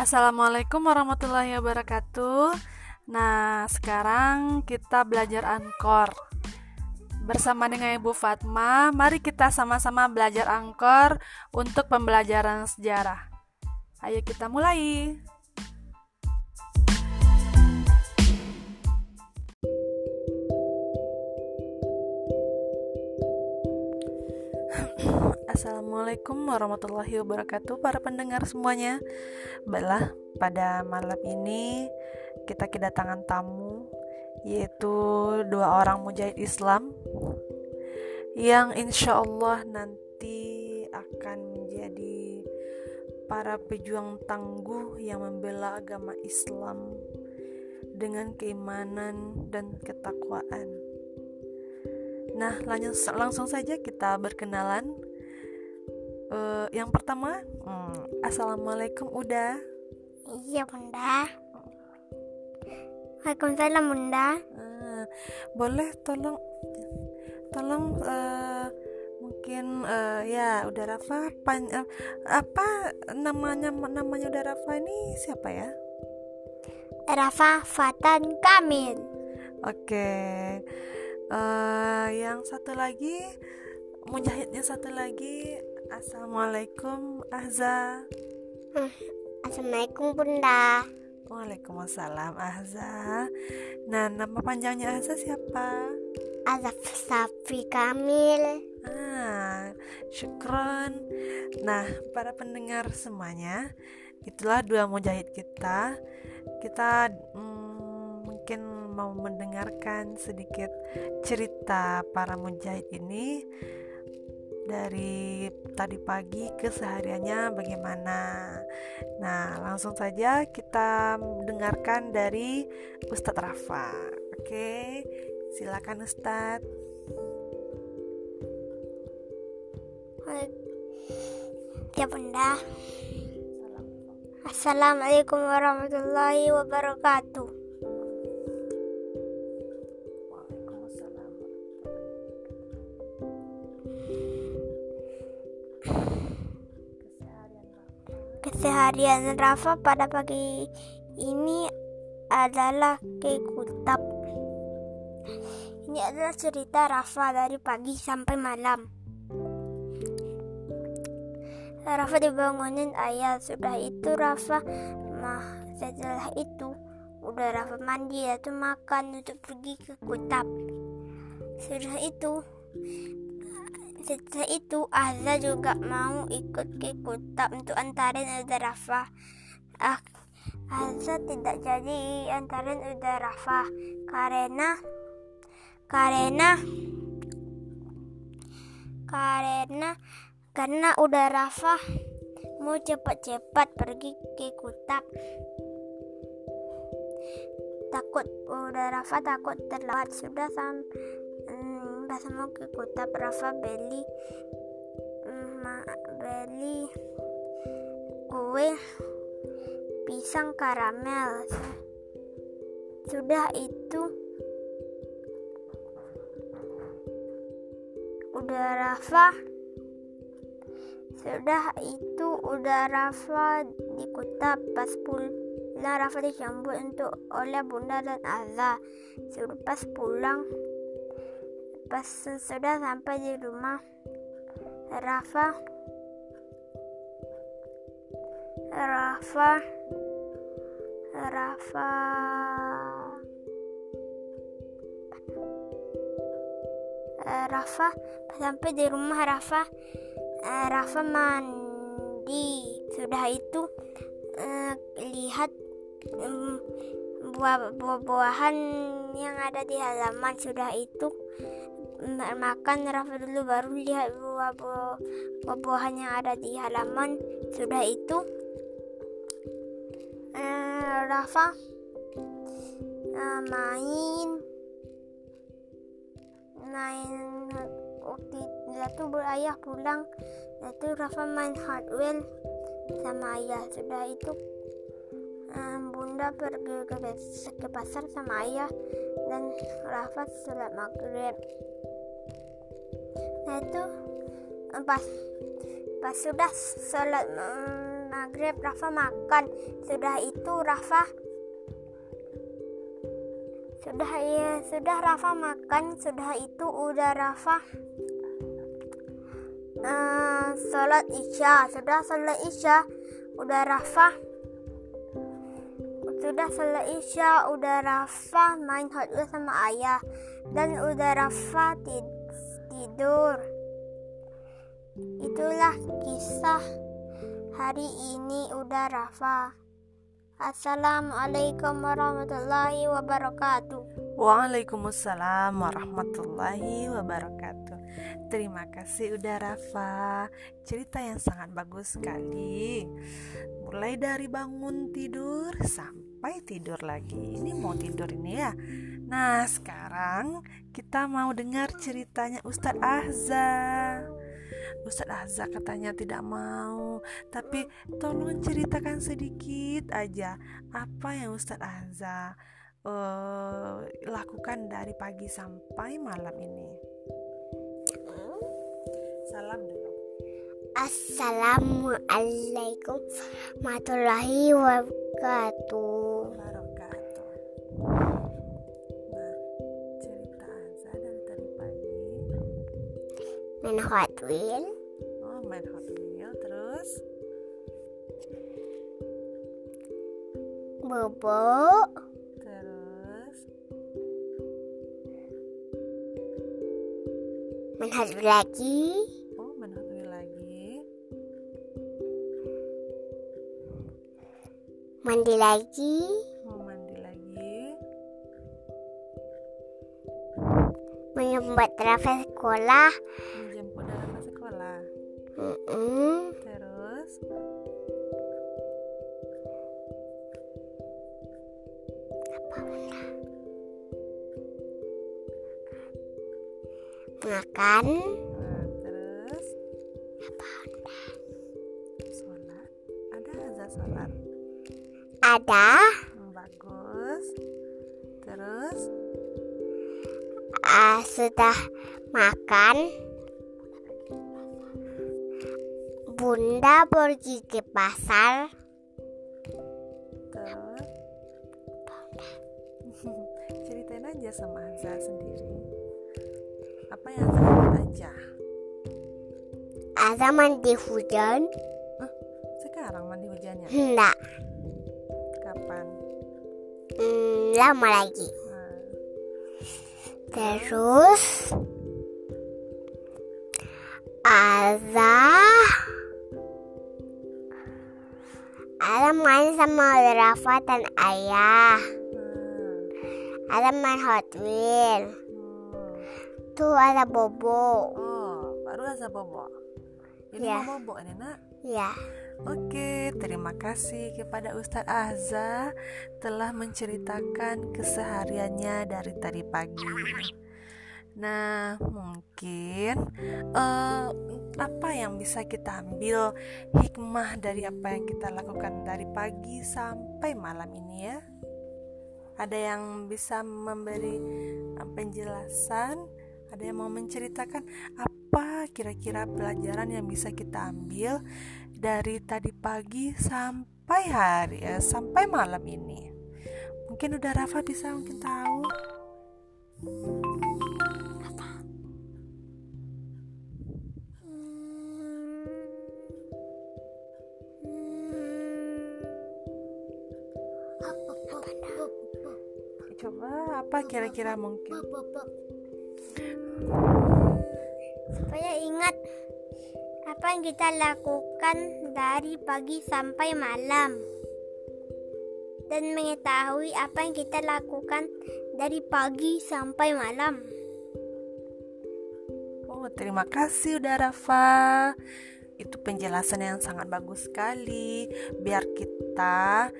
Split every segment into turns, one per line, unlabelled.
Assalamualaikum warahmatullahi wabarakatuh. Nah, sekarang kita belajar Angkor. Bersama dengan Ibu Fatma, mari kita sama-sama belajar Angkor untuk pembelajaran sejarah. Ayo kita mulai. Assalamualaikum warahmatullahi wabarakatuh para pendengar semuanya. Baiklah pada malam ini kita kedatangan tamu Yaitu dua orang mujahid Islam Yang insya Allah nanti akan menjadi para pejuang tangguh yang membela agama Islam Dengan keimanan dan ketakwaan. Nah, langsung saja kita berkenalan uh, yang pertama hmm, assalamualaikum udah
iya bunda. Waalaikumsalam bunda.
Uh, boleh tolong tolong uh, mungkin uh, ya udah Rafa pan, uh, apa namanya namanya udah Rafa ini siapa ya?
Rafa Fatan Kamil.
Oke. Okay. uh, yang satu lagi mujahidnya satu lagi Assalamualaikum Ahza.
Hmm, Assalamualaikum Bunda.
Waalaikumsalam Ahza. Nah nama panjangnya Ahza siapa?
Azaf Safi Kamil.
Ah, syukron. Nah para pendengar semuanya Itulah dua mujahid kita. Kita hmm, mungkin mau mendengarkan sedikit cerita para mujahid ini dari tadi pagi kesehariannya bagaimana. Nah, langsung saja kita dengarkan dari Ustadz Rafa. Oke, silakan Ustadz.
Ya bunda. Assalamualaikum warahmatullahi wabarakatuh. Keseharian Rafa pada pagi ini adalah ke Kutab. Ini adalah cerita Rafa dari pagi sampai malam. Rafa dibangunin ayah. Sudah itu Rafa mah setelah itu udah Rafa mandi tuh makan untuk pergi ke Kutab. Sudah itu setelah itu Azza juga mau ikut ke kota untuk antarin Uda Rafa. Ah, Azza tidak jadi antarin Uda Rafa karena karena karena karena udah Rafa mau cepat-cepat pergi ke kutab takut udah Rafa takut terlambat sudah sampai pas mau ke kota Rafa beli ma, beli kue pisang karamel. Sudah itu. Udah Rafa sudah itu udah Rafa di kota pas pulang Rafa disambut untuk oleh bunda dan Azza sudah pas pulang Pas sudah sampai di rumah, Rafa Rafa Rafa. Rafa sampai di rumah Rafa Rafa mandi. Sudah itu uh, lihat um, buah-buahan yang ada di halaman sudah itu makan Rafa dulu baru lihat buah-buahan yang ada di halaman. Sudah itu. Eh, Rafa eh, main. Main waktu itu ayah pulang. Itu Rafa main hardware sama ayah. Sudah itu um, bunda pergi ke, ke pasar sama ayah dan Rafa sholat maghrib itu pas pas sudah sholat maghrib Rafa makan. Sudah itu Rafa sudah ya sudah Rafa makan. Sudah itu udah Rafa uh, sholat isya. Sudah sholat isya udah Rafa sudah sholat isya udah Rafa main Hot sama ayah. Dan udah Rafa tidur itulah kisah hari ini udah Rafa Assalamualaikum warahmatullahi wabarakatuh.
Waalaikumsalam warahmatullahi wabarakatuh. Terima kasih udah Rafa. Cerita yang sangat bagus sekali. Mulai dari bangun tidur sampai tidur lagi. Ini mau tidur ini ya. Nah, sekarang kita mau dengar ceritanya Ustadz Ahza. Ustadz Azza katanya tidak mau tapi tolong ceritakan sedikit aja apa yang Ustadz Azza uh, lakukan dari pagi sampai malam ini salam dulu
Assalamualaikum warahmatullahi Wabarakatuh. Main Hot Wheel
Oh, main Hot Wheel terus?
Bobo
terus?
Main Hot Wheel lagi.
Oh main Hot Wheel lagi.
mandi lagi.
Mau mandi lagi.
menyembat Rafa sekolah.
Sekolah. Terus?
Makan.
Nah, terus sholat. Ada azan sholat.
ada.
Hmm, bagus. Terus?
Ah, sudah makan Bunda pergi ke pasar
terus ceritain aja sama Azza sendiri. Apa yang Azza ingat aja?
Ada mandi hujan
Sekarang mandi hujannya.
Enggak
Kapan?
hmm, Lama lagi
Nah,
Terus Ada Ada main sama Rafa dan ayah
nah.
Ada main Hot Wheel
Hmm.
Tuh ada Bobo
Oh, baru Azza bobo. Ini
Ya.
bobo ini nak.
Ya
Oke, terima kasih kepada Ustadz Azza telah menceritakan kesehariannya dari tadi pagi. Nah, mungkin eh, apa yang bisa kita ambil hikmah dari apa yang kita lakukan dari pagi sampai malam ini ya? Ada yang bisa memberi eh, penjelasan? Ada yang mau menceritakan apa kira-kira pelajaran yang bisa kita ambil dari tadi pagi sampai hari ya, sampai malam ini? Mungkin udah Rafa bisa mungkin tahu. Coba apa kira-kira mungkin?
Supaya ingat apa yang kita lakukan dari pagi sampai malam dan mengetahui apa yang kita lakukan dari pagi sampai malam.
Oh, terima kasih udah Rafa. Itu penjelasan yang sangat bagus sekali. Biar kita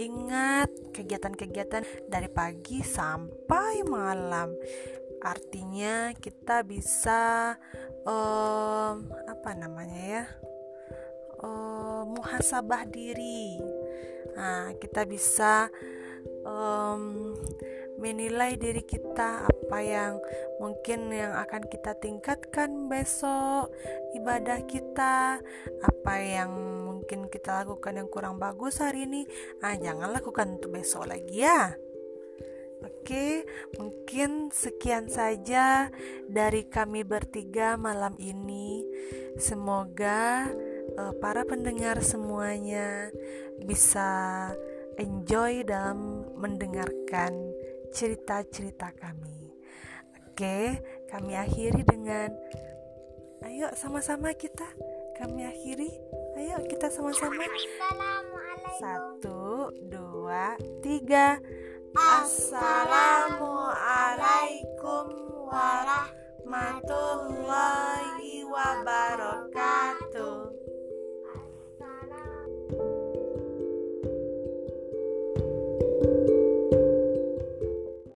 ingat kegiatan-kegiatan dari pagi sampai malam. Artinya kita bisa em, apa namanya ya? em, muhasabah diri. Nah, kita bisa em, menilai diri kita apa yang mungkin yang akan kita tingkatkan besok ibadah kita apa yang mungkin kita lakukan yang kurang bagus hari ini ah jangan lakukan untuk besok lagi ya Oke, mungkin sekian saja dari kami bertiga malam ini. Semoga uh, para pendengar semuanya bisa enjoy dalam mendengarkan cerita-cerita kami. Oke, kami akhiri dengan ayo sama-sama kita kami akhiri. Ayo kita sama-sama. Satu, dua, tiga. Assalamualaikum warahmatullahi wabarakatuh.